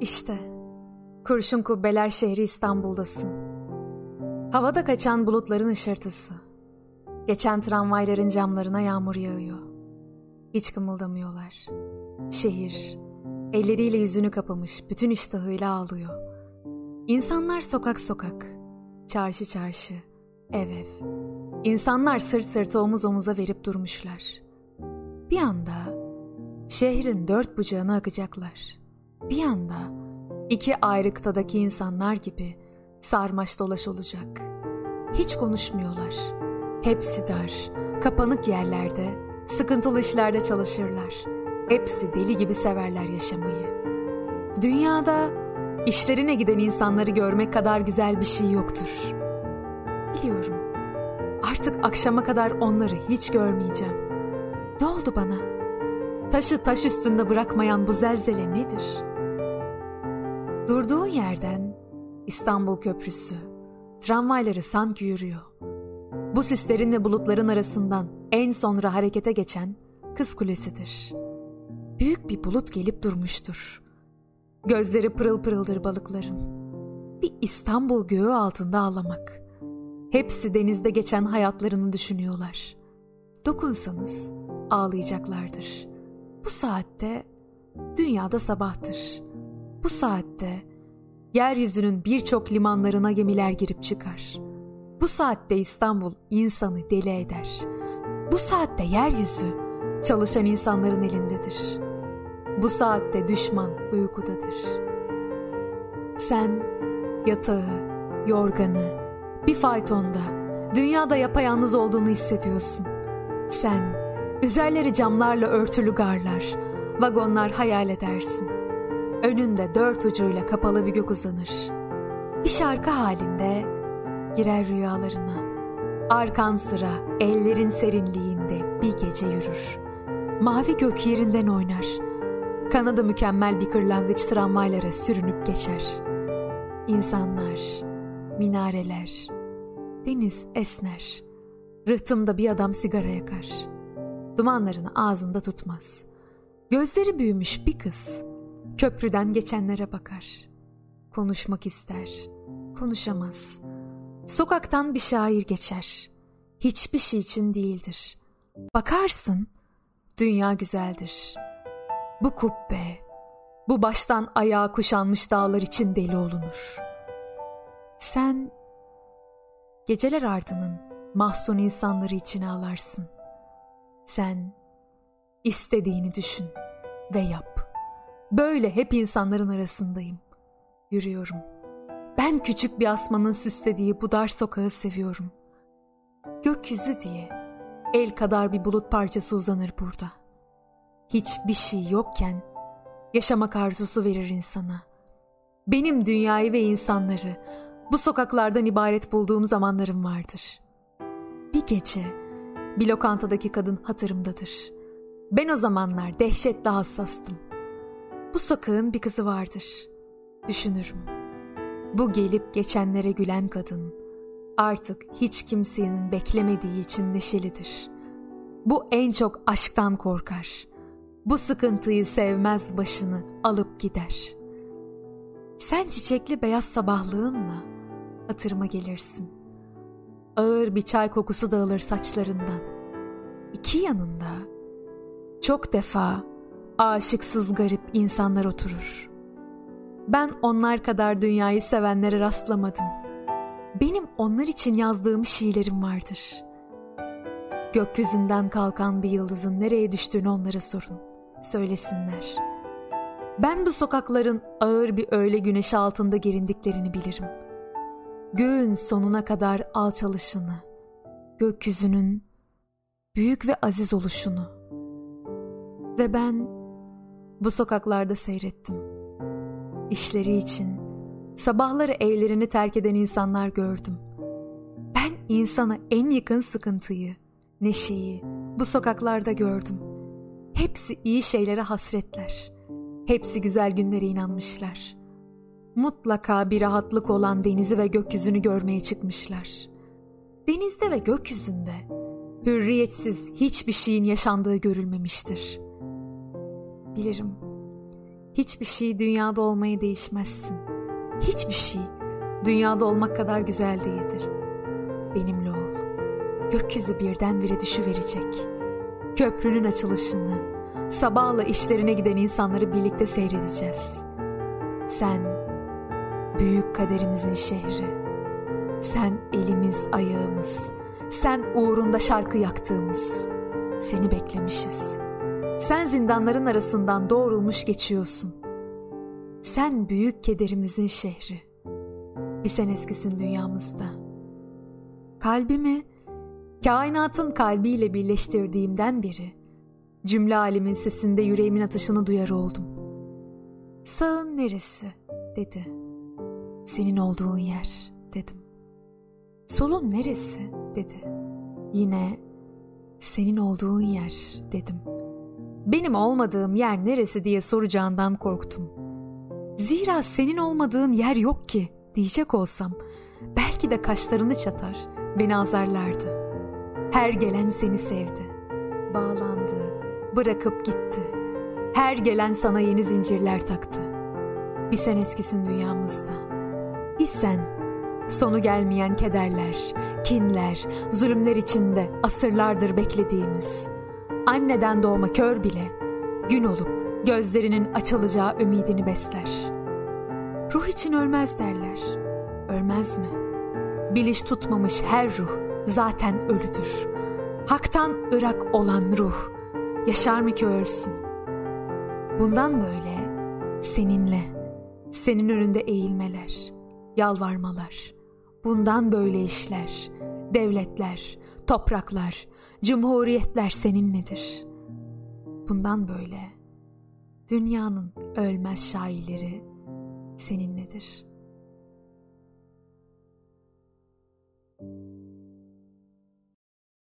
İşte kurşun kubbeler şehri İstanbul'dasın. Havada kaçan bulutların ışırtısı. Geçen tramvayların camlarına yağmur yağıyor. Hiç kımıldamıyorlar. Şehir elleriyle yüzünü kapamış bütün iştahıyla ağlıyor. İnsanlar sokak sokak, çarşı çarşı, ev ev. İnsanlar sırt sırta omuz omuza verip durmuşlar. Bir anda şehrin dört bucağına akacaklar. Bir anda iki ayrı kıtadaki insanlar gibi sarmaş dolaş olacak. Hiç konuşmuyorlar. Hepsi dar, kapanık yerlerde, sıkıntılı işlerde çalışırlar. Hepsi deli gibi severler yaşamayı. Dünyada işlerine giden insanları görmek kadar güzel bir şey yoktur. Biliyorum. Artık akşama kadar onları hiç görmeyeceğim. Ne oldu bana? Taşı taş üstünde bırakmayan bu zelzele nedir? Durduğun yerden İstanbul Köprüsü, tramvayları sanki yürüyor. Bu sislerin ve bulutların arasından en sonra harekete geçen Kız Kulesi'dir. Büyük bir bulut gelip durmuştur. Gözleri pırıl pırıldır balıkların. Bir İstanbul göğü altında ağlamak. Hepsi denizde geçen hayatlarını düşünüyorlar. Dokunsanız ağlayacaklardır. Bu saatte dünyada sabahtır. Bu saatte yeryüzünün birçok limanlarına gemiler girip çıkar. Bu saatte İstanbul insanı deli eder. Bu saatte yeryüzü çalışan insanların elindedir. Bu saatte düşman uykudadır. Sen yatağı, yorganı, bir faytonda, dünyada yapayalnız olduğunu hissediyorsun. Sen üzerleri camlarla örtülü garlar, vagonlar hayal edersin. Önünde dört ucuyla kapalı bir gök uzanır. Bir şarkı halinde girer rüyalarına. Arkan sıra ellerin serinliğinde bir gece yürür. Mavi gök yerinden oynar. Kanadı mükemmel bir kırlangıç tramvaylara sürünüp geçer. İnsanlar, minareler, deniz esner. Rıhtımda bir adam sigara yakar. Dumanlarını ağzında tutmaz. Gözleri büyümüş bir kız köprüden geçenlere bakar. Konuşmak ister, konuşamaz. Sokaktan bir şair geçer. Hiçbir şey için değildir. Bakarsın, dünya güzeldir. Bu kubbe, bu baştan ayağa kuşanmış dağlar için deli olunur. Sen geceler ardının mahzun insanları için ağlarsın. Sen istediğini düşün ve yap. Böyle hep insanların arasındayım. Yürüyorum. Ben küçük bir asmanın süslediği bu dar sokağı seviyorum. Gökyüzü diye el kadar bir bulut parçası uzanır burada. Hiçbir şey yokken yaşamak arzusu verir insana. Benim dünyayı ve insanları bu sokaklardan ibaret bulduğum zamanlarım vardır. Bir gece bir lokantadaki kadın hatırımdadır. Ben o zamanlar dehşetle hassastım. Bu sokağın bir kızı vardır. Düşünürüm. Bu gelip geçenlere gülen kadın artık hiç kimsenin beklemediği için neşelidir. Bu en çok aşktan korkar. Bu sıkıntıyı sevmez başını alıp gider. Sen çiçekli beyaz sabahlığınla hatırıma gelirsin. Ağır bir çay kokusu dağılır saçlarından. İki yanında çok defa aşıksız garip insanlar oturur. Ben onlar kadar dünyayı sevenlere rastlamadım. Benim onlar için yazdığım şiirlerim vardır. Gökyüzünden kalkan bir yıldızın nereye düştüğünü onlara sorun. Söylesinler. Ben bu sokakların ağır bir öğle güneşi altında gerindiklerini bilirim. Göğün sonuna kadar alçalışını, gökyüzünün büyük ve aziz oluşunu. Ve ben bu sokaklarda seyrettim. İşleri için sabahları evlerini terk eden insanlar gördüm. Ben insana en yakın sıkıntıyı, neşeyi bu sokaklarda gördüm. Hepsi iyi şeylere hasretler. Hepsi güzel günlere inanmışlar. Mutlaka bir rahatlık olan denizi ve gökyüzünü görmeye çıkmışlar. Denizde ve gökyüzünde hürriyetsiz hiçbir şeyin yaşandığı görülmemiştir. Bilirim. Hiçbir şey dünyada olmayı değişmezsin. Hiçbir şey dünyada olmak kadar güzel değildir. Benimle ol. Gökyüzü birdenbire düşüverecek. Köprünün açılışını, sabahla işlerine giden insanları birlikte seyredeceğiz. Sen, büyük kaderimizin şehri. Sen elimiz, ayağımız. Sen uğrunda şarkı yaktığımız. Seni beklemişiz. Sen zindanların arasından doğrulmuş geçiyorsun. Sen büyük kederimizin şehri. Bir sen eskisin dünyamızda. Kalbimi kainatın kalbiyle birleştirdiğimden beri cümle alimin sesinde yüreğimin atışını duyar oldum. Sağın neresi dedi. Senin olduğun yer dedim. Solun neresi dedi. Yine senin olduğun yer dedim. Benim olmadığım yer neresi diye soracağından korktum. Zira senin olmadığın yer yok ki diyecek olsam belki de kaşlarını çatar, beni azarlardı. Her gelen seni sevdi, bağlandı, bırakıp gitti. Her gelen sana yeni zincirler taktı. Bir sen eskisin dünyamızda. Bir sen, sonu gelmeyen kederler, kinler, zulümler içinde asırlardır beklediğimiz. Anneden doğma kör bile, gün olup gözlerinin açılacağı ümidini besler. Ruh için ölmez derler. Ölmez mi? Biliş tutmamış her ruh zaten ölüdür. Hak'tan ırak olan ruh yaşar mı ki ölsün? Bundan böyle seninle, senin önünde eğilmeler, yalvarmalar, bundan böyle işler, devletler, topraklar, cumhuriyetler seninledir. Bundan böyle dünyanın ölmez şairleri seninledir.''